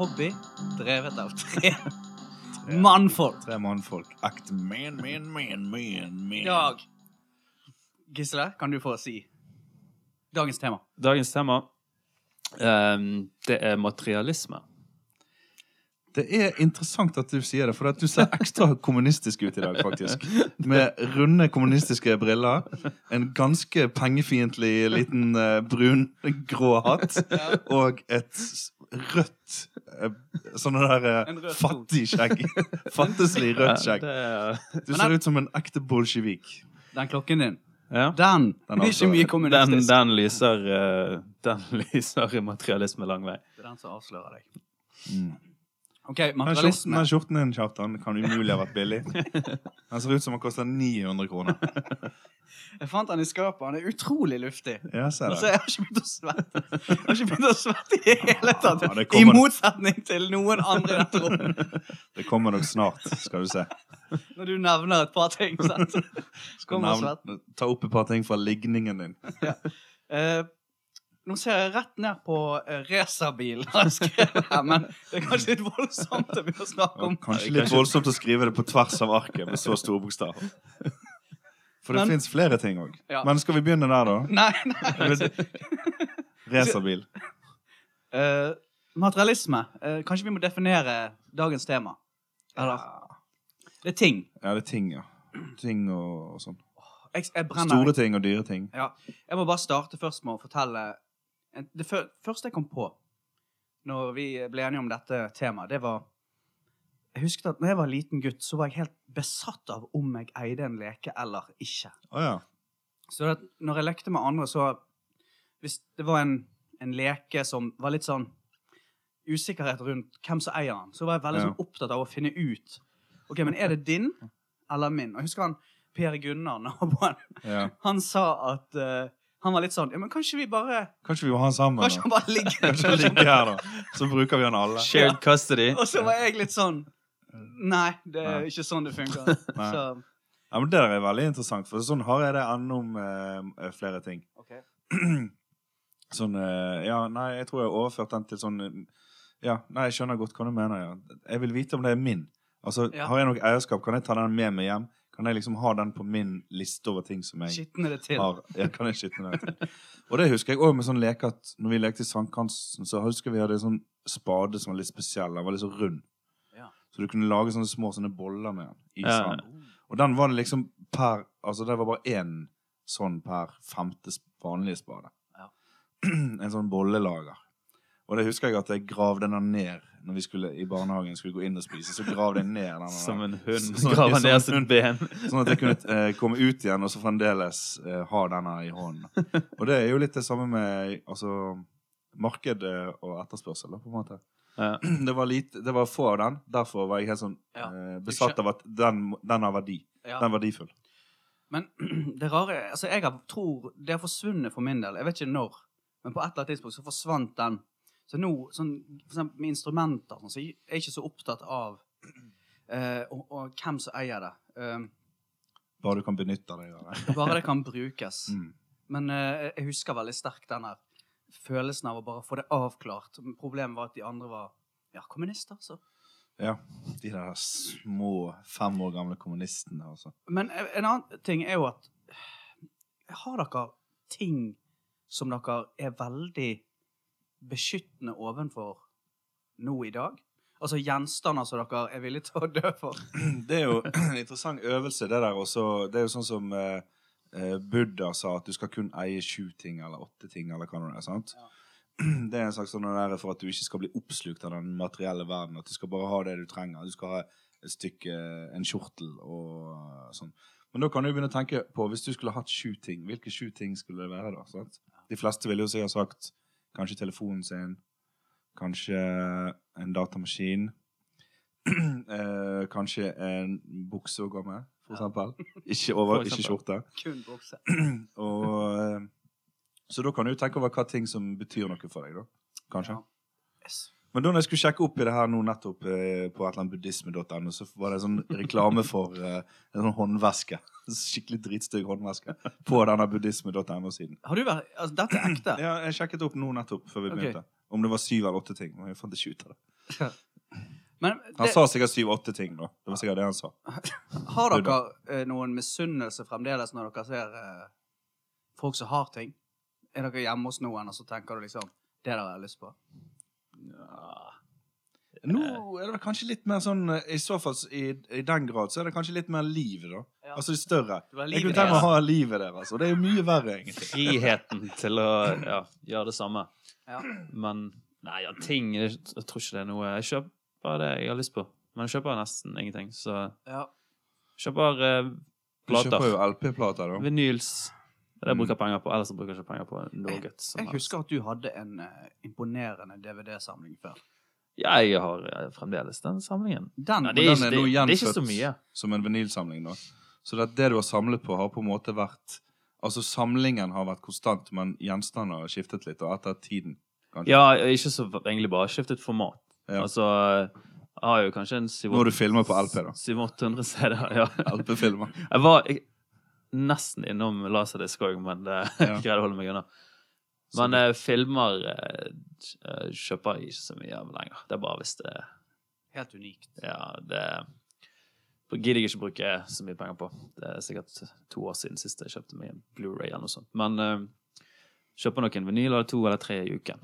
hobby drevet av tre mannfolk. Tre mannfolk. Act man, man, man, man, man. Dag. Gisle, kan du få si dagens tema? Dagens tema um, det er materialisme. Det er interessant at du sier det, for at du ser ekstra kommunistisk ut i dag, faktisk. Med runde kommunistiske briller, en ganske pengefiendtlig liten eh, brun, grå hatt, og et rødt uh, Sånn der eh, rød fattig skjegg. Fattigslig rødt skjegg. Du ser ut som en ekte bolsjevik. Den klokken din. ja. Den, Den altså- ikke mye Den, kommunistisk. den, lyser, eh, den lyser materialisme lang vei. Det er den som avslører deg. Mm. OK, materialisme. den skjorten din, Kjartan, kan umulig ha vært billig. Den ser ut som den koster 900 kroner. Jeg fant den i skapet. Den er utrolig luftig. Ja, ser det. jeg har ikke begynt å svette. Jeg har ikke begynt å svette i det hele tatt. Ja, det I motsetning til noen andre i dette rommet. Det kommer nok snart, skal du se. Når du nevner et par ting. Sant? Så Kommer svetten. ta opp et par ting fra ligningen din. Eh, nå ser jeg rett ned på uh, racerbil, har jeg skrevet her, men det er kanskje litt voldsomt å begynne å snakke om. Kanskje litt voldsomt å skrive det på tvers av arket med så store bokstaver. For det fins flere ting òg. Ja. Men skal vi begynne der, da? Nei, nei. Racerbil. Uh, materialisme. Uh, kanskje vi må definere dagens tema. Eller Det er ting. Ja, det er ting, ja. Ting og, og sånn. Jeg, jeg Store ting og dyre ting. Ja. Jeg må bare starte først med å fortelle Det første jeg kom på når vi ble enige om dette temaet, det var Jeg husket at når jeg var liten gutt, så var jeg helt besatt av om jeg eide en leke eller ikke. Oh, ja. Så at når jeg lekte med andre, så Hvis det var en, en leke som var litt sånn usikkerhet rundt hvem som eier den, så var jeg veldig Ja. sånn opptatt av å finne ut Ok, men er det din eller min? Og jeg husker han Per Gunnar, naboen, ja. han sa at eh, Han var litt sånn Ja, men kanskje vi bare Kanskje vi må ha han sammen? Kanskje han bare ligger Kanskje han ligger her, da. Så bruker vi han alle. Shared custody. Og så var jeg litt sånn Nei, det er Nei. ikke sånn det funker. Så, Ja, men Det der er veldig interessant, for sånn har jeg det ennå om eh, flere ting. Okay. Sånn eh, Ja, nei, jeg tror jeg har overført den til sånn eh, Ja, nei, jeg skjønner godt hva du mener, ja. Jeg vil vite om det er min. Altså, Ja. Har jeg nok eierskap, kan jeg ta den med meg hjem? Kan jeg liksom ha den på min liste over ting som jeg Skitne det til. har ja, kan jeg skitne det til? Og det husker jeg òg med sånn leke at når vi lekte i sandkansen, så husker vi hadde en sånn spade som var litt spesiell. Den var litt så rund. Ja. Så du kunne lage sånne små sånne boller med den i Ja. sand. Og den var det liksom per Altså det var bare én sånn per femte vanlige spade. Ja. en sånn bollelager. Og det husker jeg at jeg gravde den ned når vi skulle i barnehagen skulle gå inn og spise. Så grav den ned den. Som en hund Sånn- graver ned sitt hund. ben. Sånn at jeg kunne eh, komme ut igjen og så fremdeles eh, ha denne i hånden. Og det er jo litt det samme med altså, marked eh, og etterspørsel, da, på en måte. Ja. Det var, lite, det var få av den. Derfor var jeg helt sånn Ja. eh, besatt av at den, den har verdi. Ja. Den er verdifull. Men det rare Altså, jeg tror det har forsvunnet for min del. Jeg vet ikke når, men på et eller annet tidspunkt så forsvant den. Så nå, sånn, for eksempel med instrumenter, sånn, så jeg er ikke så opptatt av eh, og, og hvem som eier det. Um, Bare du kan benytte deg av det. bare det kan brukes. Mm. Men eh, jeg husker veldig sterkt den følelsen av å bare få det avklart. Problemet var at de andre var ja, kommunister, så. Ja. De der små fem år gamle kommunistene, altså. Men en en annen ting er jo at Har dere ting som dere er veldig beskyttende ovenfor nå i dag? Altså gjenstander som dere er villige til å dø for? Det er jo en interessant øvelse, det der også. Det er jo sånn som eh, eh, Buddha sa, at du skal kun eie sju ting eller åtte ting, eller hva det er. sant? Ja. Det er en slags sånn der for at du ikke skal bli oppslukt av den materielle verden. At du skal bare ha det du trenger. Du skal ha et stykke, en kjortel og eh, sånn. Men da kan du begynne å tenke på, hvis du skulle hatt sju ting, hvilke sju ting skulle det være da? sant? De fleste ville jo sikkert sagt kanskje telefonen sin, kanskje en datamaskin, eh, kanskje en bukse å gå med, for eksempel. Ikke, over, ikke skjorte. Kun bukse. Og, eh, så da kan du tenke over hva ting som betyr noe for deg, da. Kanskje. Ja. Yes. Men da jeg skulle sjekke opp i det her nå nettopp eh, på buddhisme.no, så var det en sånn reklame for eh, en sånn håndveske. Skikkelig dritstygg håndveske på denne buddhisme.no-siden. Har du vært Altså, dette er ekte? Ja, jeg sjekket opp nå nettopp før vi okay. begynte. Om det var syv eller åtte ting. Men jeg fant ikke ut av det. Men Han sa sikkert syv-åtte ting, da. Det var sikkert det han sa. har dere eh, noen misunnelse fremdeles når dere ser eh, folk som har ting? Er dere hjemme hos noen, og så tenker du liksom Det der har jeg lyst på? Nå er det vel kanskje litt mer sånn I så fall i, i den grad så er det kanskje litt mer liv, da. Ja. Altså det større. Jeg kunne tenke meg å ha livet deres, og det er jo mye verre, egentlig. Friheten til å ja, gjøre det samme. Ja. Men nei, ja, ting Jeg, jeg tror ikke det er noe Jeg kjøper det jeg har lyst på. Men jeg kjøper nesten ingenting. Så Ja. kjøper eh, Du kjøper jo LP-plater, da. Vinyls. Det jeg Mm. bruker penger på. Ellers bruker jeg ikke penger på noe. som Jeg husker at du hadde en uh, imponerende DVD-samling før. Ja, jeg har eh, fremdeles den samlingen. Den, ja, det, er den er det, nå gjenfødt som en vinylsamling, nå. Så det, det du har samlet på, har på en måte vært Altså samlingen har vært konstant, men gjenstander har skiftet litt, og etter tiden. kanskje. Ja, ikke så egentlig bare skiftet format. Ja. Altså Jeg har jo kanskje en Nå har du filmer på LP, da. 700-800 CD-er. Ja. LP-filmer. Jeg var jeg, nesten innom Laserdisk òg, men det Ja. greide å holde meg unna. Men eh, filmer eh, eh, kjøper jeg ikke så mye av lenger. Det er bare hvis det Helt unikt. Ja, det gidder jeg ikke bruke så mye penger på. Det er sikkert to år siden sist jeg kjøpte meg en Blu-ray eller noe sånt. Men eh, kjøper nok en vinyl eller to eller tre i uken.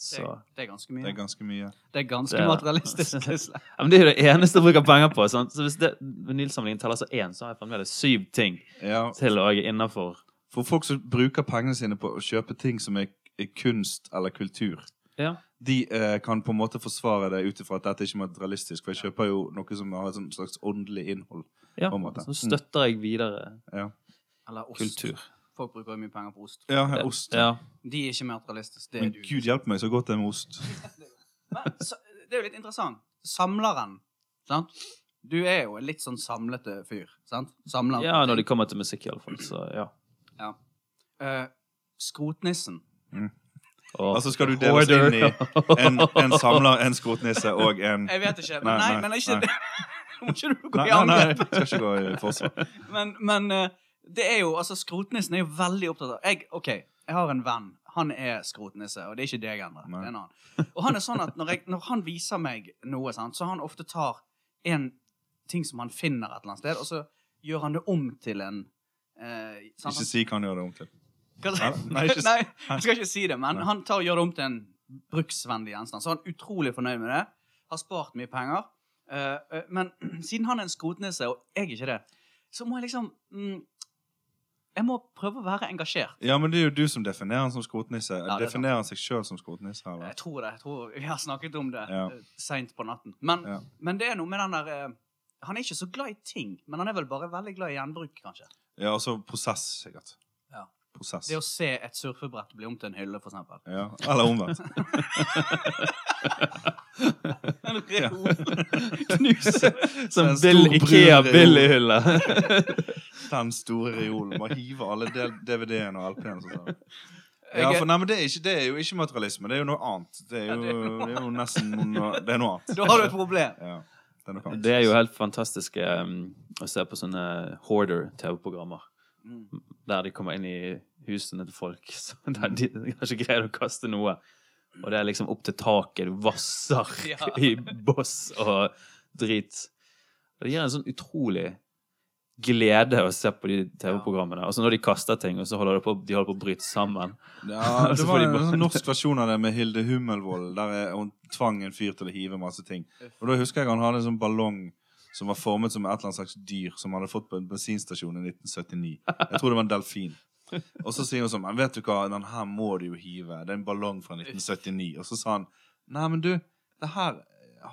Det, Så det er ganske mye. Det er ganske mye. Det er ganske Det er- materialistisk. Ja, men Det er jo det eneste jeg bruker penger på. Sant? Så hvis det, vinylsamlingen teller som én, så har jeg fremdeles syv ting Ja, til å er innafor. For folk som bruker pengene sine på å kjøpe ting som er, er kunst eller kultur, Ja. de eh, kan på en måte forsvare det ut ifra at dette ikke er materialistisk. For jeg kjøper jo noe som har et slags åndelig innhold. ja. På en måte. Så støtter jeg videre Ja, Eller ost. kultur. Folk bruker jo mye penger på ost. ja ost. Ja. De er ikke materialistiske. Det er Men du. gud hjelpe meg så godt det er med ost. Men så, det er jo litt interessant. Samleren, sant? Du er jo en litt sånn samlete fyr, sant? Samler. ja, når de kommer til musikk, i alle fall. Så ja. Ja. Eh, skrotnissen. Og Altså skal du deles inn i en, en samler, en skrotnisse og en Jeg vet ikke. Nei, Men nei, nei, men ikke nei. Nå må ikke du gå Nei, i nei, nei, angrep. jeg skal ikke gå i forsvar. Men, men eh, det er jo Altså, skrotnissen er jo veldig opptatt av jeg, OK, jeg har en venn. Han er skrotnisse, og det er ikke deg ennå. Det er en annen. Og han er sånn at når, jeg, når han viser meg noe, sant, så han ofte tar en ting som han finner et eller annet sted, og så gjør han det om til en eh, sant? Ikke si hva han gjør det om til. Nei, nei, ikke Nei, jeg skal ikke si det, men Nei. han tar og gjør det om til en bruksvennlig gjenstand. Så han er utrolig fornøyd med det. Har spart mye penger. Eh, men siden han er en skrotnisse, og jeg er ikke det, så må jeg liksom mm, Jeg må prøve å være engasjert. Ja, men det er jo du som definerer han som skrotnisse. Ja, er definerer han seg sjøl som skrotnisse? Eller? Jeg tror det. jeg tror Vi har snakket om det Ja. ja. seint på natten. Men, Ja. men det er noe med den der eh, Han er ikke så glad i ting, men han er vel bare veldig glad i gjenbruk, kanskje. Ja, altså prosess, sikkert. Ja. Prosess. Det å se et surfebrett bli om til en hylle, for eksempel. Ja, eller omvendt. En reol. Knuse. Som Bill, Ikea-billighylle. Den store reolen. Bare hive alle DVD-ene og LP-ene. sånn. Ja, for nei, men det er, ikke, det er jo ikke materialisme. Det er jo noe annet. Det er jo, det- det er jo nesten noe, det er noe annet. Da har du et problem. Ja, det er. Det er jo helt fantastisk um, å se på sånne hoarder-TV-programmer. Mm. Der de kommer inn i husene til folk der de har ikke greid å kaste noe. Og det er liksom opp til taket. Du vasser Ja. i boss og drit. Og det gir en sånn utrolig glede å se på de TV-programmene. Altså når de kaster ting, og så holder de på, de holder på å bryte sammen. Ja, det var de en bare- sånn norsk versjon av det med Hilde Hummelvold, der er- hun tvang en fyr til å hive masse ting. Og da husker jeg han hadde en sånn ballong som var formet som et eller annet slags dyr som han hadde fått på en bensinstasjon i 1979. Jeg tror det var en delfin. Og så sier hun sånn Men vet du hva, den her må du jo hive. Det er en ballong fra 1979. Og så sa han Nei, men du, det her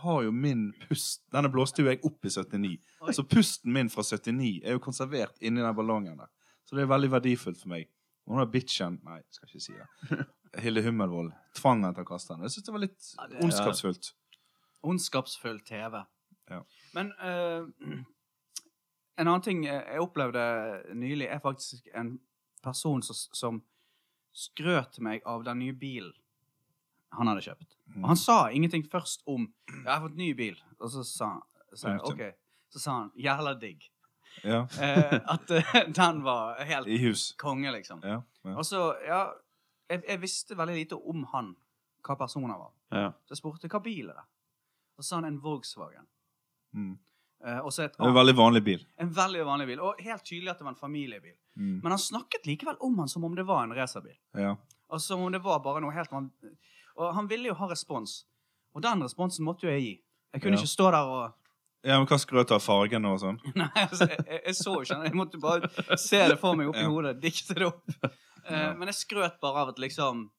har jo min pust Denne blåste jo jeg opp i 79. Oi. Så pusten min fra 79 er jo konservert inni den ballongen der. Så det er veldig verdifullt for meg. Og hun er bitchen Nei, skal ikke si det. Hilde Hummelvold tvang henne til å kaste den. Jeg syns det var litt Ja, det- ondskapsfullt. Ondskapsfull TV. Ja. Men uh, en annen ting jeg opplevde nylig, er faktisk en person som, som skrøt meg av den nye bilen han hadde kjøpt. Mm. Og han sa ingenting først om jeg har fått ny bil. Og så sa, sa jeg OK. Så sa han 'jævla digg'. Ja. Eh, at eh, den var helt I hus. konge, liksom. Ja. ja. Og så, ja Jeg, jeg visste veldig lite om han hva personen var. Ja. Så jeg spurte hva bil er det Og så sa han en Volkswagen. Mm. Eh, og et en veldig vanlig bil. En veldig vanlig bil. Og helt tydelig at det var en familiebil. Mm. Men han snakket likevel om han som om det var en racerbil. Ja. Og som om det var bare noe helt van- Og han ville jo ha respons. Og den responsen måtte jo jeg gi. Jeg kunne Ja. ikke stå der og ja, men hva skrøt av fargen og sånn? Nei, altså, jeg, jeg, så jo ikke den. Jeg måtte bare se det for meg oppi Ja. hodet. Dikte det opp. Eh, Ja. Men jeg skrøt bare av at liksom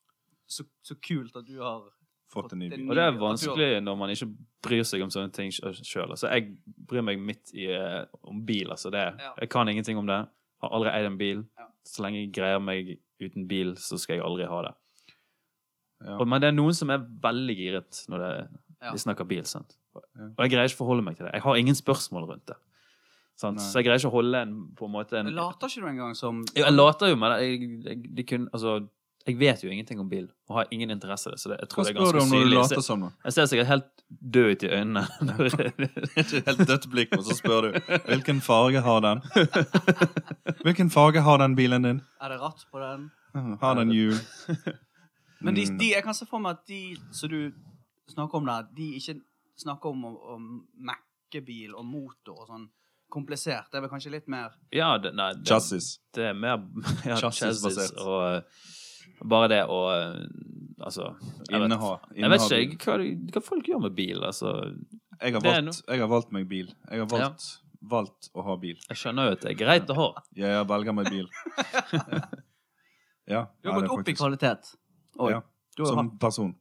Så, så kult at du har Fått en ny bil. Og det er vanskelig når man ikke bryr seg om sånne ting sjøl. Altså, jeg bryr meg midt i eh, om bil. Altså, det, Ja. Jeg kan ingenting om det. Har aldri eid en bil. Ja. Så lenge jeg greier meg uten bil, så skal jeg aldri ha det. Ja. Og, men det er noen som er veldig giret når det, Ja. de snakker bil. sant? Ja. Og jeg greier ikke å forholde meg til det. Jeg har ingen spørsmål rundt det. Sant? Så jeg greier ikke å holde en, på en måte en Later ikke du engang som Jo, Jeg later jo det. Jeg, jeg, de kunne, altså, jeg vet jo ingenting om bil, og har ingen interesse i det. Så det, jeg Hva tror det er spør du ganske om når du synlig. Later ser, som, da? jeg ser sikkert helt død ut i øynene. Ikke helt dødt blikk, og så spør du hvilken farge har den? Hvilken farge har den bilen din? Er det ratt på den? Har den hjul? Men de, Mm. de, jeg kan se for meg at de som du snakker om der, de ikke snakker om, om mekkebil og motor og sånn komplisert. Det er vel kanskje litt mer ja, det, nei, det, Chassis. det er mer ja, chassis Chassis-basert. og eh, bare det å eh, Altså jeg vet, Inneha. jeg vet ikke hva, hva folk gjør med bil. Altså, Jeg har, valgt, jeg har valgt meg bil. Jeg har valgt, valgt å ha bil. jeg skjønner jo at det er greit å ha. Ja, Jeg velger meg bil. Ja. Du har ja, gått opp i kvalitet. Oi. Ja, Du har Som hatt, person.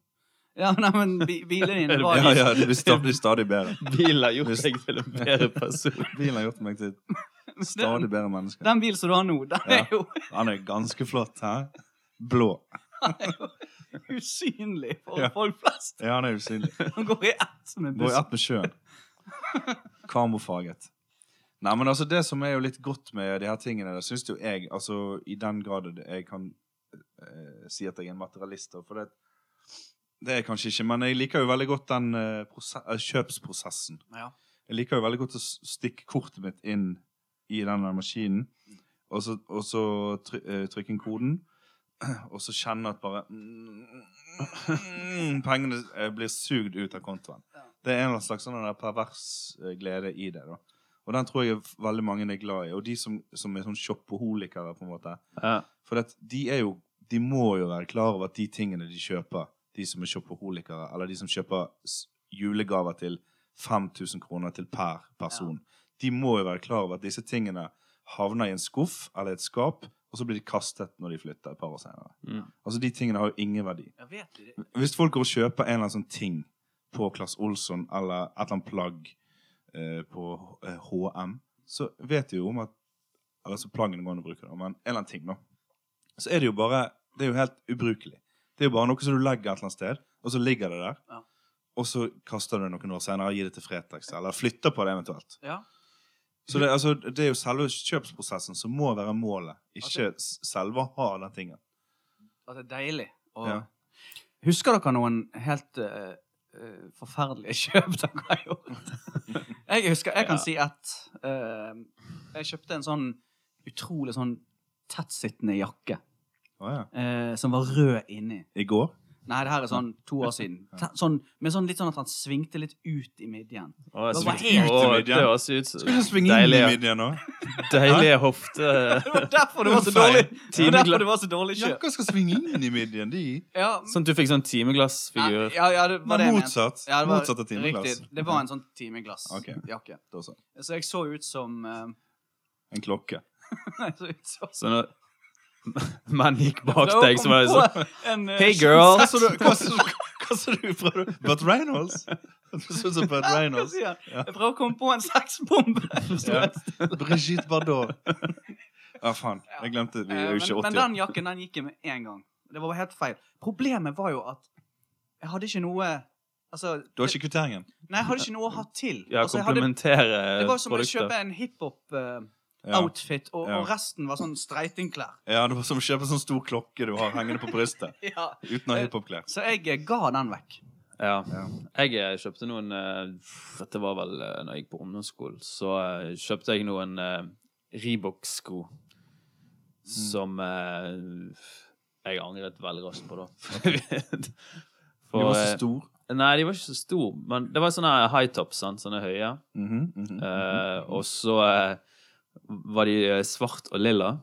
ja, nei, men bilen bilene dine var Ja, ja, det blir stadig, stadig bedre. Bilen har gjort deg til en bedre person. Bilen har gjort meg til et stadig bedre menneske. Den bilen som du har nå, den Ja. er jo Han er ganske flott, hæ? Blå. usynlig for Ja. folk flest. Ja, han er usynlig. Han går i ett med Går i buss. ett med sjøen. Kamofaget. Nei, men altså, det som er jo litt godt med de her tingene, det syns jo jeg, altså i den grad det- jeg kan eh, si at jeg er en materialist, for det det er jeg kanskje ikke, men jeg liker jo veldig godt den eh, prose- eh, kjøpsprosessen. Ja. Jeg liker jo veldig godt å s- stikke kortet mitt inn i denne maskinen, og så, og så try, eh, trykke inn koden, og så kjenne at bare mm, Pengene eh, blir sugd ut av kontoen. Ja. Det er en slags sånn pervers eh, glede i det. da. Og den tror jeg veldig mange er glad i. Og de som, som er sånn shoppoholikere, på en måte. Ja. For at de er jo De må jo være klar over at de tingene de kjøper, de som er shoppoholikere, eller de som kjøper julegaver til 5000 kroner til per person, de må jo være klar over at disse tingene havner i en skuff eller et skap, og så blir de kastet når de flytter et par år senere. Mm. Altså, de tingene har jo ingen verdi. Jeg vet det. Hvis folk går og kjøper en eller annen sånn ting på Klass Olsson eller et eller annet plagg eh, på eh, HM, så vet de jo om at Altså plaggene går an å bruke, det, men en eller annen ting, da. Så er det jo bare Det er jo helt ubrukelig. Det er jo bare noe som du legger et eller annet sted, og så ligger det der. Ja. Og så kaster du det noen år senere og gir det til Fretex, eller flytter på det eventuelt. Ja. Så det, altså, det er jo selve kjøpsprosessen som må være målet, ikke s- selve å ha den tingen. At det er deilig. Og Ja. Husker dere noen helt uh, uh, forferdelige kjøp dere har gjort? jeg husker, jeg kan Ja. si at uh, jeg kjøpte en sånn utrolig sånn tettsittende jakke Oh, ja. som var rød inni. I går? Nei, det her er sånn to år siden. Te- Sånn, men sånn litt sånn at han svingte litt ut i midjen. Å, Det så var helt Å, i midjen. Det høres ut som Skal du svinge inn i deilige, midjen nå? deilige hofte... Det var derfor det var så dårlig Det var derfor det var så dårlig kjøp. Jakker skal svinge inn i midjen, de. Ja, Sånn at du fikk sånn timeglassfigur. ja, ja, det var det jeg motsatt. Ja, det var motsatt av timeglass. Riktig. Det var en sånn timeglassjakke. Okay. Så. Så jeg så ut som eh, En klokke. Nei, så ut som Så når menn gikk bak deg, så var sånn en, eh, Hey, girl! Hva sa du? prøver? Burt Reynolds? Du så ut som Burt Reynolds. Jeg prøver å komme på en sexbombe. Ja. Brigitte Bardot. Ja, faen. Jeg glemte Vi er jo Eh, ikke men, men den jakken den gikk jeg med en gang. Det var helt feil. Problemet var jo at jeg hadde ikke noe Altså, Du har ikke kvitteringen? Nei, jeg hadde ikke noe å ha til. Ja, altså, jeg hadde, det var som å produkter. kjøpe en hiphop-outfit, Ja. og, Ja. og resten var sånn streitingklær. ja, det var som å kjøpe sånn stor klokke du har hengende på brystet. Ja. Uten å ha hiphop-klær. Så jeg eh, ga den vekk. Ja. Jeg eh, kjøpte noen eh, Dette var vel når jeg gikk på ungdomsskolen. Så kjøpte jeg noen uh, Reebok-sko som eh, jeg angret veldig raskt på, da. For, De var så store. Nei, de var ikke så store, men det var sånne high tops, sant? sånne høye. Mhm, mhm, Eh, og så var de eh, svart og lilla.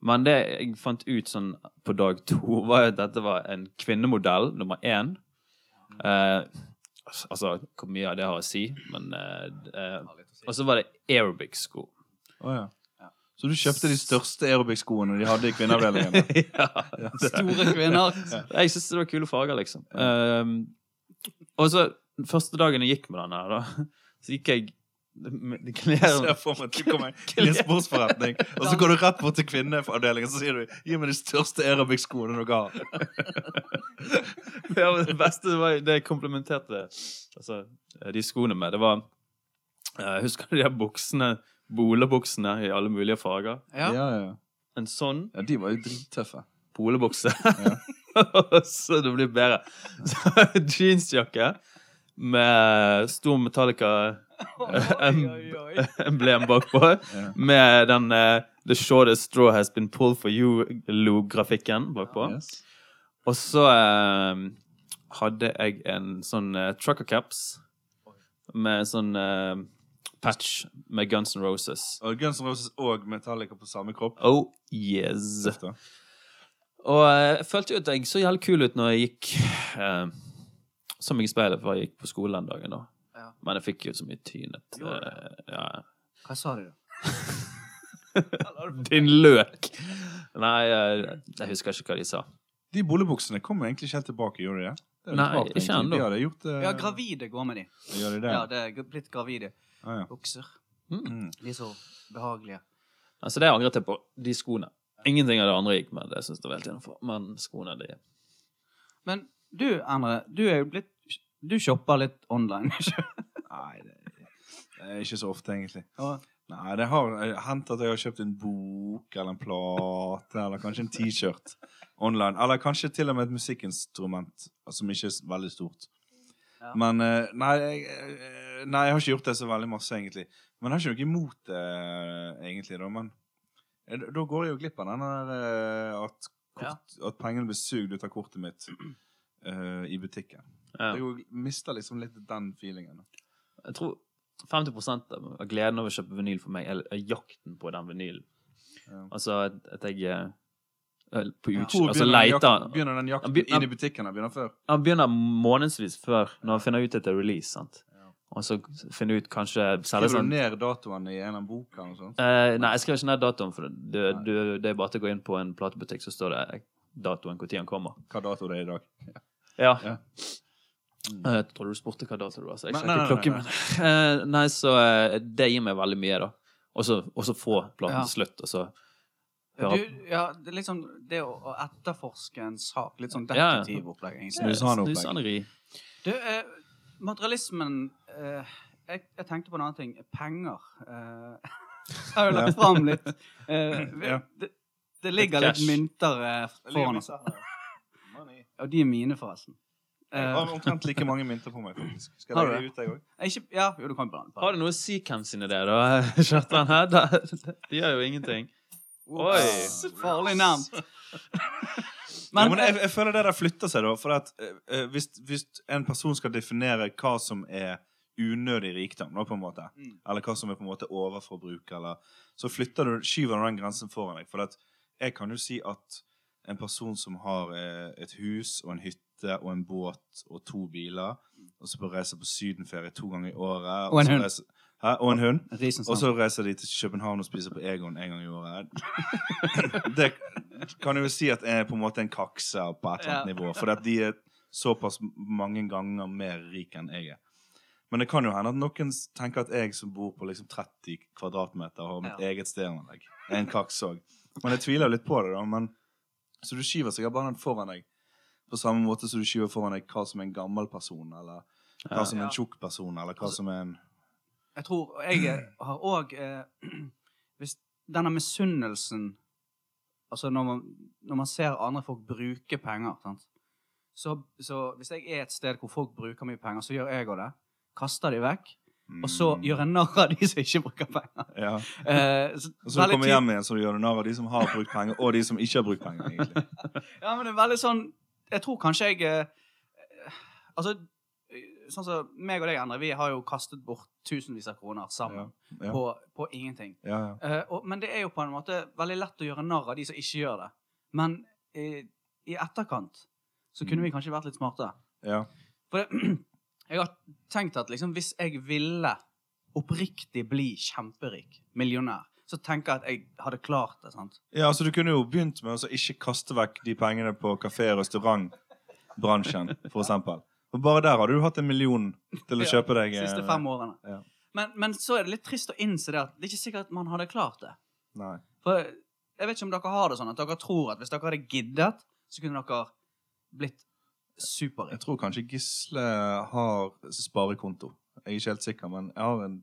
Men det jeg fant ut sånn på dag to, var at dette var en kvinnemodell nummer én. Eh, altså, hvor mye av det har å si, men eh, eh, Og så var det aerobic-sko. Oh, ja. Så du kjøpte de største aerobic-skoene de hadde i kvinneavdelingen? ja. Store kvinner. Jeg syntes det var kule farger, liksom. Um, og så første dagen jeg gikk med den her, da, så gikk jeg med klærne ser for meg at du kommer i en sportsforretning, og så går du rett bort til kvinneavdelingen og så sier du 'gi meg de største aerobic-skoene dere har'. ja, men Det beste var det jeg komplementerte altså, de skoene med. Det var uh, Husker du de der buksene, Bolebuksene i alle mulige farger? Ja. Ja, ja. En sånn ja, de var jo drittøffe. polebukse. så det blir bedre. Så Jeansjakke med stor Metallica. emblem bakpå. Ja. Med den uh, The shortest straw has been pulled for you-lo-grafikken bakpå. Yes. Og så uh, hadde jeg en sånn uh, trucker caps med sånn uh, patch med Guns N' Roses. Og Guns N' Roses og Metallica på samme kropp. Oh yes. Efter. Og jeg følte jo at jeg så jævlig kul ut når jeg gikk eh, Så jeg i speilet før jeg gikk på skolen den dagen. da Ja. Men jeg fikk jo så mye tyn at eh, ja. Hva sa du? da? Din løk! Nei, eh, jeg husker ikke hva de sa. De bollebuksene kommer egentlig ikke helt tilbake, gjør de det? det? Nei, rart, ikke ennå. Det. Ja, gravide går med de. Gjør de det? Ja, det er blitt gravide Ah, ja. bukser. Mm. De er så behagelige. Altså, det angret jeg på. De skoene. Ingenting av det andre gikk med. Det synes jeg var helt innenfor. Men skoene, de Men du, Endre, du er jo blitt Du shopper litt online. ikke? Nei, det, det er ikke så ofte, egentlig. Ja. Nei, det har hendt at jeg har kjøpt en bok eller en plate eller kanskje en T-skjort online. Eller kanskje til og med et musikkinstrument som ikke er veldig stort. Ja. Men eh, nei jeg, eh, nei, jeg har ikke gjort det så veldig masse, egentlig. Men jeg har ikke noe imot det, eh, egentlig. da, Men da går jeg jo glipp av den der at, kort, at pengene blir sugd ut av kortet mitt uh, i butikken. Ja. Jeg mister liksom litt den feelingen. Jeg tror 50% av gleden over å kjøpe vinyl for meg er er jakten på den vinylen. Ja. Altså at, jeg eh, på utkikk Altså begynner den leter jakten- Begynner den jakten begynner, inn i butikken? Den begynner før? Han begynner månedsvis før, når han finner ut etter er release. sant? Ja. Og så finner ut kanskje Skriver du sånn ned datoen i en av sånt? eh, Nei, jeg skriver ikke ned datoen, for det, du, det er bare til å gå inn på en platebutikk, så står det datoen når han kommer. Hva dato det er i dag? Ja. Ja. Eh, Jeg tror du spurte hva dato det var, så jeg Nei, sjekker nei, nei, nei. Eh, Nei, så eh, det gir meg veldig mye, da. Og så få planen Ja. slutt, og så Du, høre ja, det er liksom det å, å etterforske en sak. Litt sånn detektivopplegg, egentlig. Snusaneri. Du, eh, materialismen eh, jeg, jeg tenkte på en annen ting. Penger. Eh, jeg har jo lagt fram litt. Eh, det, det ligger litt mynter eh, foran oss. Og de er mine, forresten. Jeg Eh, har omtrent like mange mynter på meg, faktisk. Skal jeg legge ut, jeg òg? jeg ikke, ja, jo, du kan blande Har det noe å si hvem sine det, da, Kjartan? her? Da- De gjør jo ingenting. Oi. Farlig nærmt. Men, ja, men jeg, jeg føler det der flytter seg, da. For at eh, eh, hvis, hvis en person skal definere hva som er unødig rikdom, da, på en måte, Mm. eller hva som er på en måte overforbruk, eller Så flytter du, skyver du den grensen foran deg. For at jeg kan jo si at en person som har eh, et hus og en hytte og en båt og to biler, og så på reise på sydenferie to ganger i året Og en hund. Reiser, hæ? Og en hund. Og så reiser de til København og spiser på Egon en gang i året. Det kan jo si at er på en måte en kakse på et eller annet Ja. nivå. For at de er såpass mange ganger mer rik enn jeg er. Men det kan jo hende at noen tenker at jeg som bor på liksom 30 kvadratmeter har mitt Ja. eget stereoanlegg, er en kaks òg. Men jeg tviler litt på det, da. Men, så du skyver sikkert bare den foran deg. På samme måte som du skyver foran deg hva som er en gammel person, eller hva som er en tjukk person, eller hva som er en Jeg tror jeg har òg eh, Hvis denne misunnelsen Altså når man, når man ser andre folk bruke penger sant? Så, så hvis jeg er et sted hvor folk bruker mye penger, så gjør jeg òg det. Kaster de vekk. Og så Mm. gjør jeg narr av de som ikke bruker penger. Ja. Eh, så, Og så du kommer hjem igjen, så du gjør narr av de som har brukt penger, og de som ikke har brukt penger. egentlig. Ja, men det er veldig sånn jeg tror kanskje jeg eh, Altså, sånn som meg og deg, Endre, vi har jo kastet bort tusenvis av kroner sammen Ja. På, på ingenting. Ja, ja. Eh, og, men det er jo på en måte veldig lett å gjøre narr av de som ikke gjør det. Men eh, i etterkant så kunne Mm. vi kanskje vært litt smartere. ja. For det, jeg har tenkt at liksom, hvis jeg ville oppriktig bli kjemperik, millionær, så tenker jeg at jeg hadde klart det. sant? Ja, altså Du kunne jo begynt med å ikke kaste vekk de pengene på kafé- og restaurantbransjen, for eksempel. For bare der hadde du hatt en million til å Ja, kjøpe deg De eh, siste fem årene. Ja. Men, men så er det litt trist å innse det at det er ikke sikkert at man hadde klart det. Nei. For jeg vet ikke om dere har det sånn at dere tror at hvis dere hadde giddet, så kunne dere blitt Jeg tror kanskje Gisle har sparekonto. Jeg er ikke helt sikker, men jeg har en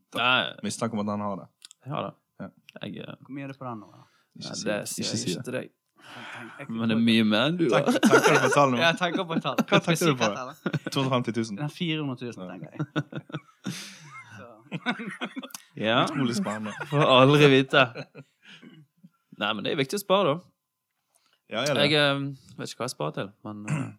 mistanke om at han har det. Jeg har da. Ja. Jeg, eh, Hvor mye er det på den nå? da? nei, si det det. sier Ikke jeg si ikke det. til deg. Jeg- jeg- Men det er mye mer enn du Tenk, har. tenker du på tall nå? Jeg tenker på et tall. Hva tenkte du på? Sikkert, eller? 250 000. Den er 400 000, Ja. tenker jeg. Så. Ja, Utrolig spennende. får aldri vite. Nei, men det er viktig å spare, da. Ja, er det. Jeg eh, vet ikke hva jeg sparer til, men eh,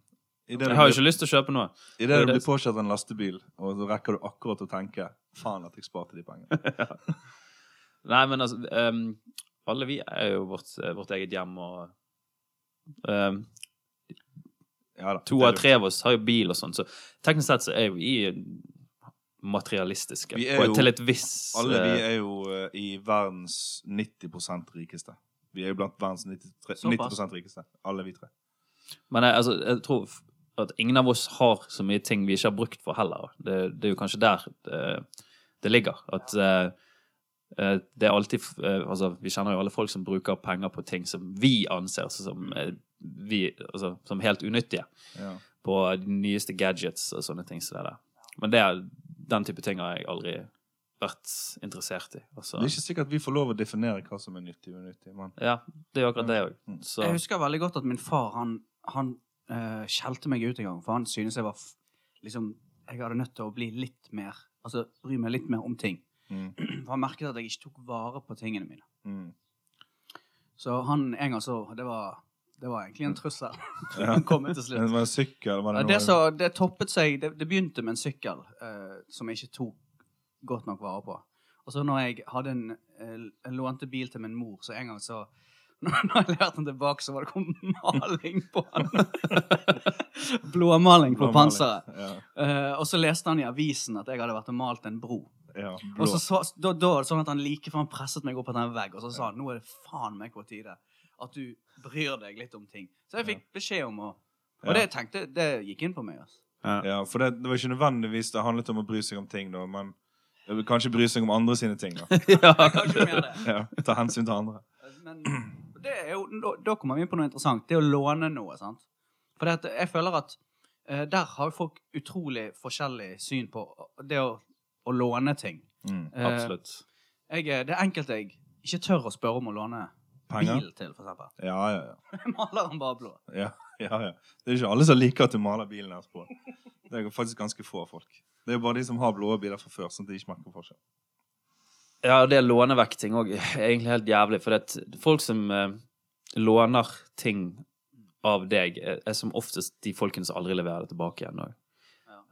I det jeg har jo blir- ikke lyst til å kjøpe noe. i det det du blir påkjørt av en lastebil, og så rekker du akkurat å tenke Faen at jeg sparte de pengene. Nei, men altså um, Alle vi er jo vårt, eh, vårt eget hjem, og um, Ja da. to av tre av oss har jo bil og sånn, så teknisk sett så er jo vi materialistiske. Vi jo- til et visst Alle vi eh, er jo eh, i verdens 90% rikeste. Vi er jo blant verdens 93, 90% rikeste. Alle vi tre. Men jeg, altså, jeg tror at ingen av oss har så mye ting vi ikke har brukt for heller. Det, det er jo kanskje der det, det ligger. At eh, det er alltid eh, Altså, vi kjenner jo alle folk som bruker penger på ting som vi anser som, eh, vi, altså, som helt unyttige. Ja. På de nyeste gadgets og sånne ting. Så. Men det er, den type ting har jeg aldri vært interessert i. Altså, Det er ikke sikkert vi får lov å definere hva som er nyttig og unyttig. Men ja, det er akkurat det òg. Mm. Så Jeg husker veldig godt at min far han, han uh, skjelte meg ut en gang, for han synes jeg var f liksom, Jeg hadde nødt til å bli litt mer Altså bry meg litt mer om ting. Mm, For han merket at jeg ikke tok vare på tingene mine. mm. Så han en gang så Det var, det var egentlig en trussel. Han kom ut til slutt. Det var en sykkel var det det, så, det toppet seg Det, det begynte med en sykkel eh, som jeg ikke tok godt nok vare på. Og så når jeg hadde en, eh, en lånte bil til min mor, så en gang så Når jeg leverte den tilbake, så var det kommet maling på den. Blåmaling på Blåmaling. panseret. Ja, Uh, og så leste han i avisen at jeg hadde vært og malt en bro. Ja. Og så, så da, da var det sånn at han like før han presset meg opp på den vegg, og så sa han nå er det faen meg på tide at du bryr deg litt om ting. Så jeg fikk beskjed om å Og det det tenkte det gikk inn på meg. altså. Ja, for det, det var ikke nødvendigvis det handlet om å bry seg om ting, da, men kanskje bry seg om andre sine ting. da. ja. Kanskje mer det. Ja, Ta hensyn til andre. Men det er jo, da, da kommer vi inn på noe interessant. Det å låne noe. sant? For jeg føler at eh, der har folk utrolig forskjellig syn på det å, å låne ting. Mm. Eh, Absolutt. Jeg, er- det er enkelte jeg ikke tør å spørre om å låne Penger? bil til, for eksempel. Ja, ja, ja. Maler den bare blå. Ja, ja, ja. Det er ikke alle som liker at du maler bilen deres på. Det er faktisk ganske få folk. Det er bare de som har blå biler fra før, sånn at de ikke merker forskjell. Ja, og det å låne òg er egentlig helt jævlig. For det er folk som eh, låner ting av deg, er, er som oftest de folkene som aldri leverer det tilbake igjen. også.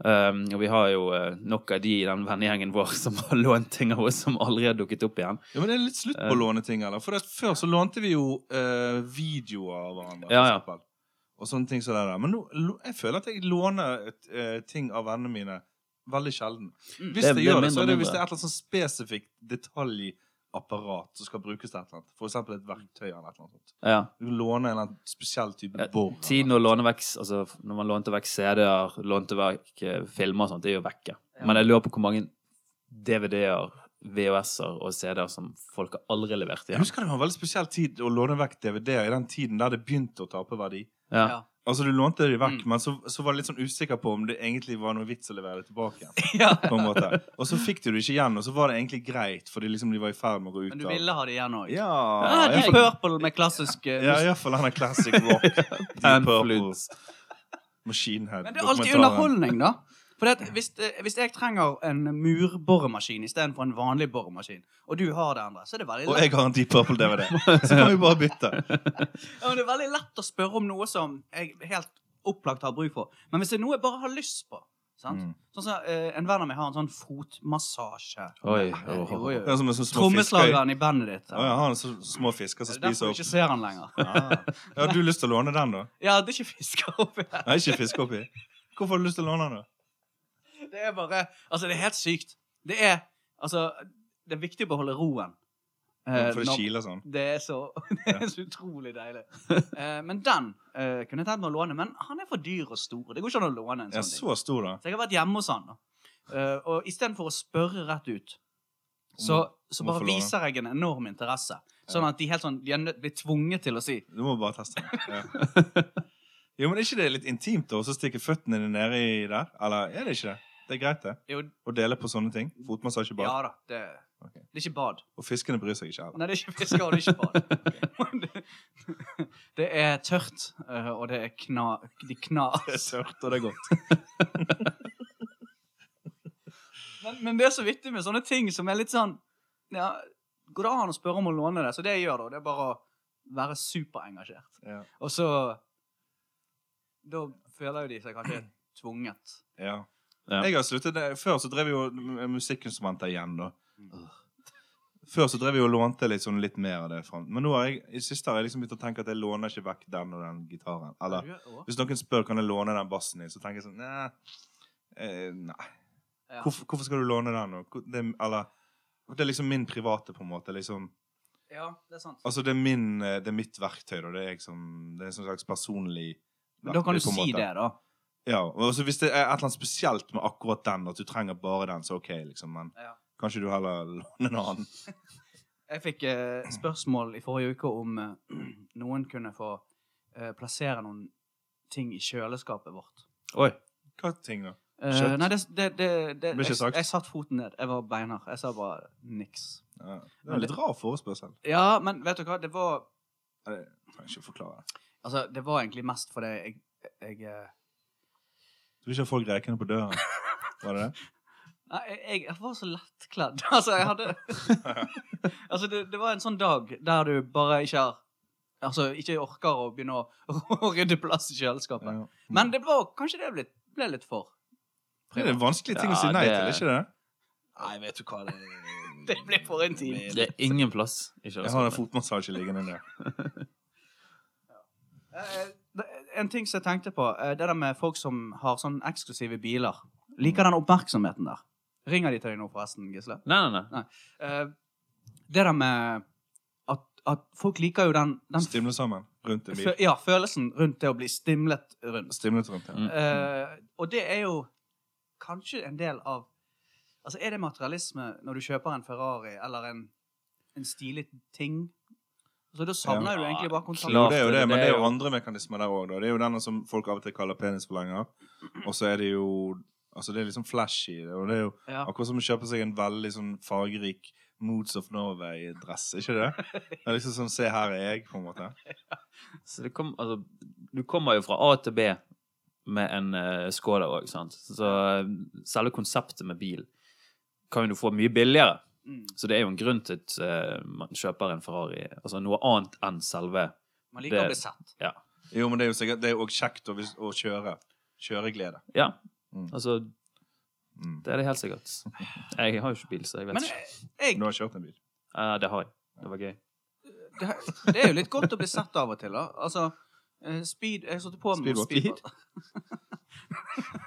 Um, og vi har jo uh, nok av de i den vennegjengen vår som har lånt ting av oss som aldri har dukket opp igjen. Ja, men det er litt slutt på Eh. å låne ting, eller? For før så lånte vi jo uh, videoer av hverandre, Ja, ja. Og sånne ting som det der. Men nå, jeg føler at jeg låner et, ting av vennene mine veldig sjelden. Hvis Mm. Det jeg det er gjør det, så er det hvis det er et eller annet sånn spesifikt detaljapparat som skal brukes til et eller annet. Eksempel et verktøy eller et eller annet sånt. Ja. Du låner en eller annen spesiell type borg. bor. Tiden å låne vekk altså Når man lånte vekk CD-er, lånte vekk eh, filmer og sånt, det er jo vekke. Men jeg lurer på hvor mange DVD-er, VHS-er og CD-er som folk har aldri levert Jeg igjen. husker det var en veldig spesiell tid å låne vekk DVD-er i den tiden der det begynte å tape verdi. Ja. Ja. Altså Du lånte de vekk, Mm. men så, så var du litt sånn usikker på om det egentlig var noe vits å levere det tilbake igjen. ja. på en måte. Og så fikk du det ikke igjen, og så var det egentlig greit, fordi liksom de var i ferd med å gå ut av... Men du av ville ha det igjen òg? Ja, ja, Deep Purple med klassisk eh, ja, iallfall denne classic rock. Deep Purple. Machine Head. Men det er alltid underholdning, da. For det hvis, eh, hvis jeg trenger en murboremaskin istedenfor en vanlig boremaskin, og du har det, andre, så er det veldig lett Og jeg har en Deep Purple-DVD. Så kan vi bare bytte. ja, men det er veldig lett å spørre om noe som jeg helt opplagt har bruk for. Men hvis det er noe jeg bare har lyst på sant? Mm. Sånn som eh, En venn av meg har en sånn fotmassasje. Oi. Det er som en sånn små. Trommeslageren i bandet ditt. Ja, han har så små fisker Det som er spiser du Derfor ikke ser han lenger. Ah. Ja, har du lyst til å låne den, da? Ja, det er ikke fisker oppi her. Nei, ikke oppi. Hvorfor har du lyst til å låne den, da? Det er bare Altså, det er helt sykt. Det er Altså, det er viktig å beholde roen. Eh, For det kiler sånn. Det er så, det er så utrolig deilig. Eh, men den eh, kunne jeg tenkt meg å låne, men han er for dyr og stor. Det går ikke an å låne en sånn så stor, da. Så jeg har vært hjemme hos han, da. Eh, og istedenfor å spørre rett ut, så, så bare viser jeg en enorm interesse. Sånn at de helt sånn, de er blir tvunget til å si Du må bare teste. Ja. Jo, men er ikke det litt intimt da, å stikke føttene dine nedi der? Eller er det ikke det? Det er greit, det. Jo, Å dele på sånne ting. Fotmassasje bad. ja da. Det, Ok. det er ikke bad. Og fiskene bryr seg ikke heller. Nei, det er ikke fisker, og det er ikke bad. det, det er tørt, eh, og det er kna... De knas. Det er tørt, og det er godt. Men, men det er så vittig med sånne ting som er litt sånn ja, Går det an å spørre om å låne det? Så det jeg gjør, da, det er bare å være superengasjert. Ja. Og så Da føler jo de seg kanskje tvunget. ja. Ja. Jeg har sluttet det. Før så drev vi jo musikkinstrumenter igjen, da. Før så drev vi og lånte litt, sånn, litt mer av det. Fra. Men nå har jeg, i siste har jeg liksom begynt å tenke at jeg låner ikke vekk den og den gitaren. Eller hvis noen spør kan jeg låne den bassen din, så tenker jeg sånn Nei. Eh, nei. Ja. Hvorfor, hvorfor skal du låne den? Og, Det, eller, det er liksom min private, på en måte. liksom Ja, det er sant. Altså, det er, min, eh, det er mitt verktøy, da. Det er, jeg det er en slags personlig Men da kan du verktøy, si måte. det, da. Ja, og Hvis det er et eller annet spesielt med akkurat den, at du trenger bare den, så OK, liksom. Men Ja. kanskje du heller låner en annen. Jeg fikk eh, spørsmål i forrige uke om eh, noen kunne få eh, plassere noen ting i kjøleskapet vårt. Oi. Hva ting, da? Eh, Kjøtt? nei, det, det, det, det jeg, sagt. jeg satt foten ned. Jeg var beinhard. Jeg sa bare niks. Ja, det er en litt rar forespørsel. Ja, men vet du hva? Det var Jeg trenger jeg ikke forklare. Altså, det var egentlig mest fordi jeg, jeg eh, Du vil ikke ha folk rekende på døren? Var det det? Nei, jeg, jeg var så lettkledd. Altså, jeg hadde Altså, det, det var en sånn dag der du bare ikke har Altså, ikke orker å begynne å, å rydde plass i kjøleskapet. Ja. Men det var kanskje det ble, ble litt for. Det er en vanskelig ting å si nei det- til, ikke det? Nei, vet du hva det er Det blir for en tid. Det er ingen plass i Jeg har en kjøleskapet. fotmassasje liggende der. Eh, det- En ting som jeg tenkte på, eh, det der med folk som har sånn eksklusive biler. Liker den oppmerksomheten der. Ringer de til deg nå, forresten, Gisle? Nei, nei, nei. nei. Det der med at, at folk liker jo den, den Stimle sammen rundt en bil. Ja, følelsen rundt det å bli stimlet rundt. Stimlet rundt, ja. Mm. Uh, og det er jo kanskje en del av Altså, er det materialisme når du kjøper en Ferrari eller en, en stilig ting? Altså, da savner Ja. du egentlig bare kontakt. Jo, Klart det er jo det, men det er jo andre mekanismer der òg. Det er jo denne som folk av og til kaller penisforlenger. Og så er det jo Altså, det er liksom flashy. Og det er jo Ja. akkurat som å kjøpe seg en veldig sånn fargerik Moods of Norway-dress, ikke det? Det er liksom sånn Se, her er jeg, på en måte. Så det kom, altså, du kommer jo fra A til B med en uh, Skoda òg, sant. Så selve konseptet med bil kan jo du få mye billigere. Mm. Så det er jo en grunn til at eh, man kjøper en Ferrari. Altså noe annet enn selve Man liker Det- å bli sett. Ja. Jo, men det er jo sikkert Det er jo kjekt å, å kjøre. Kjøreglede. ja. Mm. Altså, Mm. det er det helt sikkert. Jeg har jo ikke bil, så jeg vet Men ikke. jeg, Du har kjørt en bil? Uh, det har jeg. Det var gøy. det, det er jo litt godt å bli sett av og til, da. Altså, eh, speed Jeg satte satt på med speed. Speedbåt.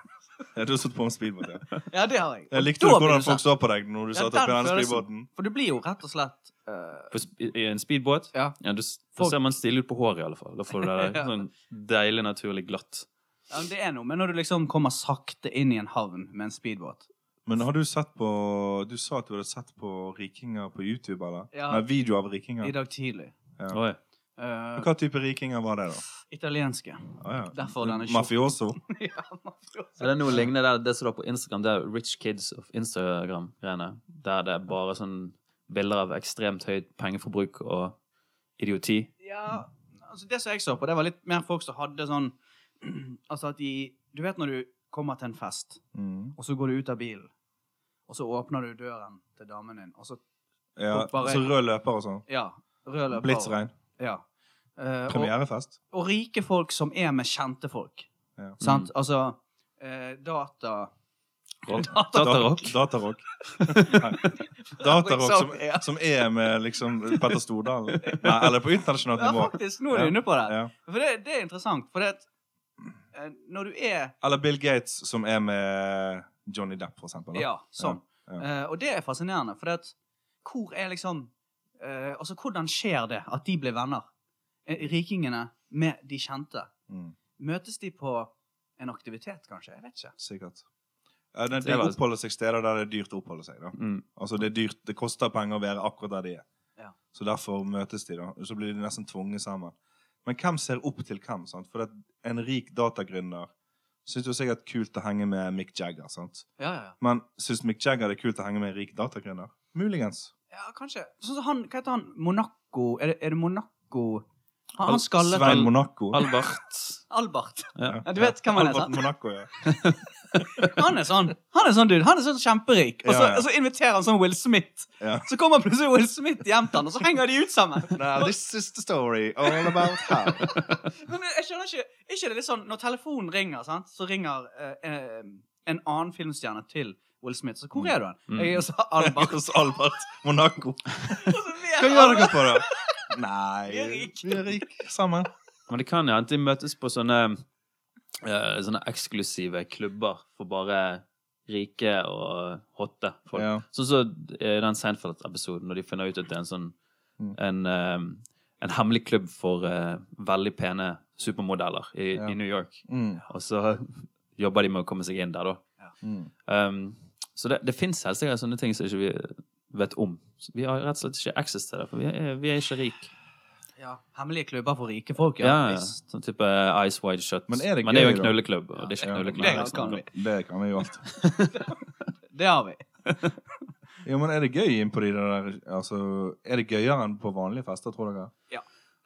du har satt på en speedbåt, ja. Ja, det har jeg. Jeg likte du hvordan folk så på deg når du Ja, satt oppi den speedbåten? For du blir jo rett og slett uh... På, I en speedbåt? Ja. Ja, du, da ser man stille ut på håret, i alle fall. Da får du det Ja. sånn deilig, naturlig glatt. ja, men Det er noe men når du liksom kommer sakte inn i en havn med en speedbåt. Men har du sett på Du sa at du hadde sett på rikinger på YouTube, eller? Ja. Nei, video av I dag tidlig. Ja. Oi. Eh, Hva type rikinger var det, da? italienske. Ah, ja. Derfor denne. Mafioso? ja, mafioso. Er det noe lignende der, det som står på Instagram, det er Rich Kids of Instagram-greiene, der det er bare sånn bilder av ekstremt høyt pengeforbruk og idioti. Ja, altså det som jeg så på, det var litt mer folk som hadde sånn Altså at de Du vet når du kommer til en fest, Mm. og så går du ut av bilen, og så åpner du døren til damen din, og så Ja, bare- så rød løper og sånn. Ja. Rød løper. Blitsregn. Ja. Og, Premierefest. og rike folk som er med kjente folk. Ja. Sant? Altså uh, data Datarock. Datarock. Nei. Datarock som, som er med liksom Petter Stordalen. Nei, eller på internasjonalt Ja, nivå. faktisk. Nå er du Ja. inne på det. Ja. For det, det er interessant. For det at eh, når du er Eller Bill Gates som er med Johnny Depp, for eksempel. da. Ja, sånn. Ja, Uh, og det er fascinerende, for det at hvor er liksom uh, Altså, hvordan skjer det at de blir venner? Eh, rikingene med de kjente. Mm, Møtes de på en aktivitet, kanskje? Jeg vet ikke. sikkert. Ja, de, Det de oppholder seg steder der det er dyrt å oppholde seg. da. Mm. Altså, det er dyrt, det koster penger å være akkurat der de er. Ja. Så derfor møtes de, da. Så blir de nesten tvunget sammen. Men hvem ser opp til hvem? sant? For en rik datagründer syns jo sikkert kult å henge med Mick Jagger. sant? Ja, ja, ja. Men syns Mick Jagger det er kult å henge med en rik datagründer? Muligens. ja kanskje. Sånn som han Hva heter han? Monaco? Er det, er det Monaco Han, Al- skallet Svein Monaco. Albert. Albert. Ja. Ja, du vet hvem han er, sant? Monaco, ja. Han er sånn Han er sånn dude. Han er sånn kjemperik. Og så, Ja, ja. og så inviterer han sånn Will Smith. ja. Så kommer plutselig Will Smith hjem til han, og så henger de ut sammen. Now, this is the story all about how. Men jeg skjønner ikke ikke det litt sånn Når telefonen ringer, sant, så ringer eh, eh, en annen filmstjerne til Will Smith. Så hvor er du hen? Mm. Jeg er hos Albert. Hos Albert Monaco. Hva gjør dere på, da? Nei, Vi er rik. vi er rik sammen. Men det kan jo hende de møtes på sånne, uh, sånne eksklusive klubber for bare rike og hotte folk. Ja. Sånn som i den Seinfeld-episoden, når de finner ut at det er en sånn Mm. en, uh, en hemmelig klubb for uh, veldig pene supermodeller i, Ja. i New York. Mm. Og så jobber de med å komme seg inn der, da. Mm. Um, så det, det fins helt sikkert sånne ting som ikke vi vet om. Vi har rett og slett ikke access til det, for vi er, vi er ikke rike. Ja, Hemmelige klubber for rike folk, Ja, ja. ja. Sånn type Ice Wide Shut. Men er det Men det er jo en knulleklubb. Ja. og det er ikke knulleklubb. det kan vi. Det kan vi jo alltid. Det har vi. jo, men er det gøy inn på de der Altså, er det gøyere enn på vanlige fester, tror dere?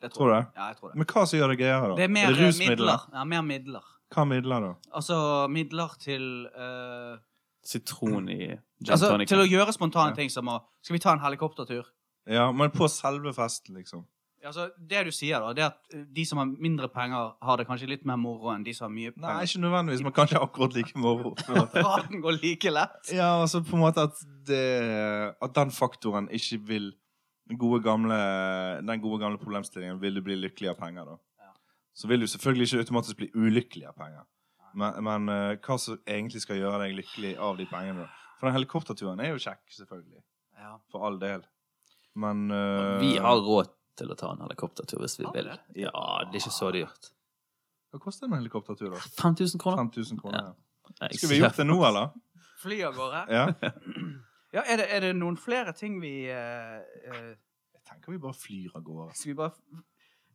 Det Tror du jeg. Ja, jeg tror det. Men hva som gjør det gøyere, da? Det er mer det eh, rusmidler? midler. Ja, mer midler. Hva midler, da? Altså midler til eh, Sitron i gin Altså tonic. til å gjøre spontane Ja. ting som å Skal vi ta en helikoptertur? Ja, men på selve festen, liksom. Altså, det du sier, da, det at eh, de som har mindre penger, har det kanskje litt mer moro enn de som har mye penger? Nei, ikke nødvendigvis, men kanskje akkurat like moro. på en måte. Raden går like lett. Ja, altså på en måte at, det, at den faktoren ikke vil gode gamle, den gode gamle problemstillingen Vil du bli lykkelig av penger, da? Ja. Så vil du selvfølgelig ikke automatisk bli ulykkelig av penger. Men, men uh, hva som egentlig skal gjøre deg lykkelig av de pengene? da? For den helikopterturen er jo kjekk, selvfølgelig. Ja. For all del. Men uh, Vi har råd til å ta en helikoptertur hvis vi vil. Ja, det er ikke så dyrt. Hva koster en helikoptertur, da? 5000 kroner? 5000 kroner. Ja. ja. Skal vi gjort det nå, eller? Fly av gårde. Ja. Ja, er det, er det noen flere ting vi eh, eh, Jeg tenker vi bare flyr av gårde. Skal vi bare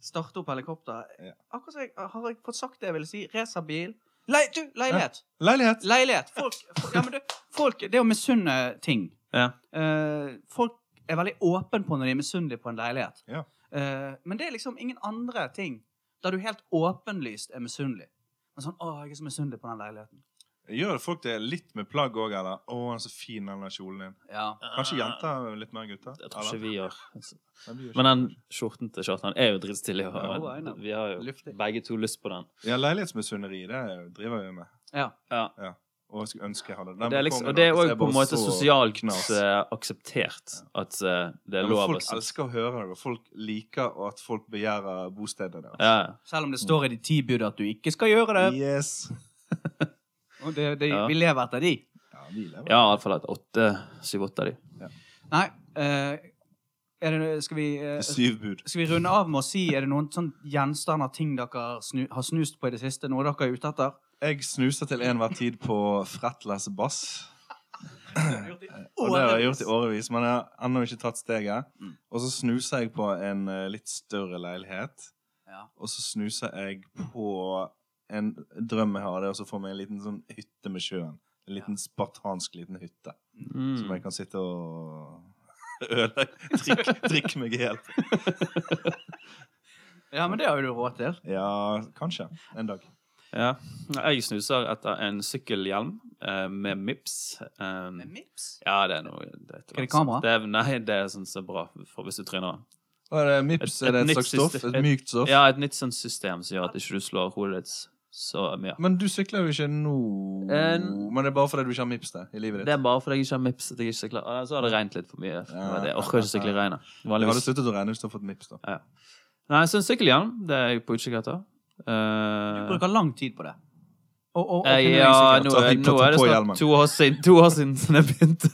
starte opp helikopter? Ja. Akkurat som jeg har jeg fått sagt det jeg ville si. Racerbil. Lei, du, leilighet! Leilighet! Leilighet. Folk, folk, ja, men du, folk Det å misunne ting. Ja. uh, folk er veldig åpne på når de er misunnelige på en leilighet. Ja. Eh, men det er liksom ingen andre ting der du helt åpenlyst er misunnelig. Men sånn 'Å, jeg er så misunnelig på den leiligheten'. Gjør folk det litt med plagg òg, eller? 'Å, den er så fin, den kjolen din'. Ja. Kanskje jenter litt mer gutter? Det tror ikke vi gjør. Vi gjør Men den skjorten til Kjartan er jo dritstilig. Ja, Vi har jo Luftig. begge to lyst på den. Ja, leilighetsmisunneri, det driver vi med. ja. Ja. Og jeg skulle ønske jeg hadde den. det er, liksom, og det er òg på en måte sosialt knas. eh, akseptert at uh, det er lov folk elsker å høre det, og folk liker at folk begjærer bostedet deres. Ja, Selv om det står i de ti bud at du ikke skal gjøre det. Yes. Og det, det, Ja. Vi lever etter de. Ja, vi lever. ja iallfall et åtte, syv-åtte av de. Nei, uh, er det, skal, vi, uh, Syv bud. skal vi runde av med å si Er det noen sånn gjenstander, ting dere snu, har snust på i det siste? Noe dere er ute etter? Jeg snuser til enhver tid på fretless bass. Og det har jeg gjort i årevis, men jeg har ennå ikke tatt steget. Mm. Og så snuser jeg på en eh, litt større leilighet. Ja. Og så snuser jeg på en drøm jeg har, det er å få meg en liten sånn hytte med sjøen. En liten spartansk liten hytte. Som Mm. jeg kan sitte og ødelegge. Drikke, meg i hjel ja, men det har jo du råd til. Ja, kanskje. En dag. Ja. Jeg snuser etter en sykkelhjelm eh, med Mips. Um, Med Mips? ja, det er noe det er, Er det kamera? Det er, nei, det er sånn som er bra for hvis du tryner. Er det Mips? Et- er det et et slags stoff? system- Et mykt stoff? Ja, et nytt sånt system som gjør at ikke du slår hodet ditt så mye. Men du sykler jo ikke nå. Eh, Men det er bare fordi du ikke har mips det i livet Det er bare fordi jeg ikke har mips at jeg ikke sykler. Ah, Så har det regnet litt for mye. Ja. Jeg orker ikke sykle i regnet. Det hadde sluttet å regne hvis du hadde fått mips. da Nei, så en sykkelhjelm, det er jeg på utkikk etter. Du Eh, bruker lang tid på det. Og, og, og ja, nå, nå er det snart to år siden, to år siden jeg begynte.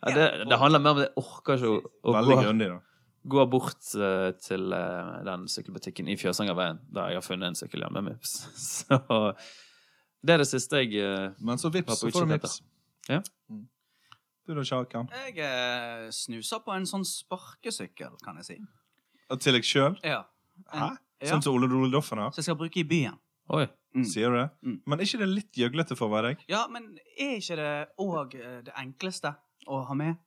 Ja, det, det handler mer om at jeg orker ikke å, å Veldig gå, grundig, da. Gå bort uh, til uh, den sykkelbutikken i Fjøsangerveien, der jeg har funnet en sykkelhjelm med Mips. Så det er det siste jeg uh, Men så vips, så får du mips. Ja. Mm. Du da, Kjarkan? Jeg uh, snuser på en sånn sparkesykkel, kan jeg si. Til deg sjøl? Ja. Hæ? Ja. Sånn som Ole Dole Doffen har? Som jeg skal bruke i byen. Oi. Mm. Sier du det? Mm. Men er ikke det litt gjøglete for å være deg? Ja, men er ikke det òg det enkleste å ha med?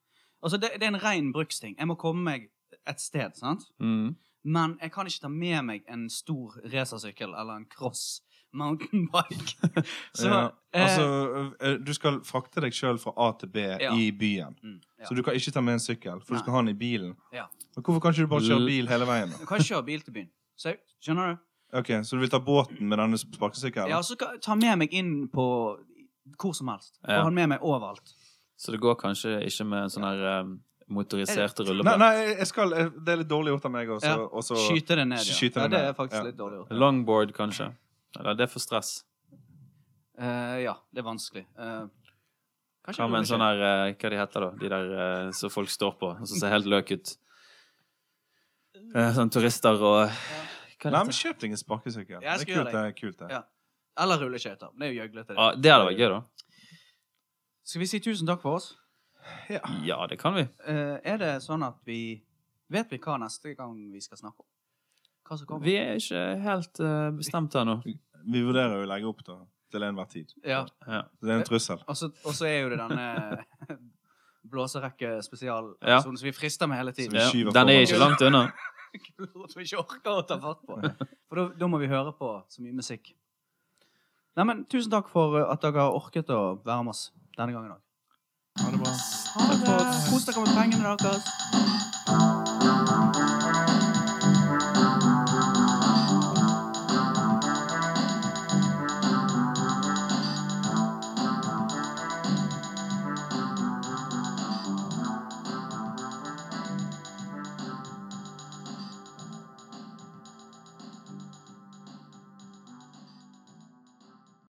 Altså, det, det er en ren bruksting. Jeg må komme meg et sted, sant? Mm. Men jeg kan ikke ta med meg en stor racersykkel eller en cross mountainbike. Så ja. eh, Altså, eh, du skal frakte deg sjøl fra A til B Ja. i byen. mm, ja. Så du kan ikke ta med en sykkel, for Nei. du skal ha den i bilen. Ja. Hvorfor kan ikke du bare kjøre bil hele veien? Du kan ikke kjøre bil til byen. Så, skjønner du? Ok, Så du vil ta båten med denne sparkesykkelen? Ja, så ta med meg inn på hvor som helst. Og ha den med meg overalt. Så det går kanskje ikke med en sånn her eh, motoriserte Nei, nei, jeg skal, jeg- det er litt dårlig gjort av meg også. Ja. også Skyte det ned, ja. Skyte det ja det ned. er faktisk Ja. litt dårlig gjort. Longboard, kanskje? Eller det er for stress? Uh, ja, det er vanskelig. Uh, kanskje Hva med en sånn her uh, Hva de heter da? De der som folk står på, og som ser helt løk ut. Eh, sånn turister og Nei, men kjøp deg en sparkesykkel. Ja, det er kult, det. er kult det. Ja. Eller rulleskøyter. Det er jo gjøglete. Ah, det hadde vært gøy, da. Skal vi si tusen takk for oss? Ja, det kan vi. Uh, er det sånn at vi Vet vi hva neste gang vi skal snakke om? Hva som kommer? Vi er ikke helt uh, bestemt her nå. Vi vurderer jo å legge opp da, til enhver tid. Ja. Ja. Det er en trussel. Og så er jo det denne blåserekke Ja. som vi frister med hele tiden. vi Ja. Den er ikke langt unna. Som vi ikke orker å ta fatt på. For da- må vi høre på så mye musikk. Nei, men Tusen takk for at dere har orket å være med oss denne gangen òg. Ha det bra. Kos dere med pengene deres.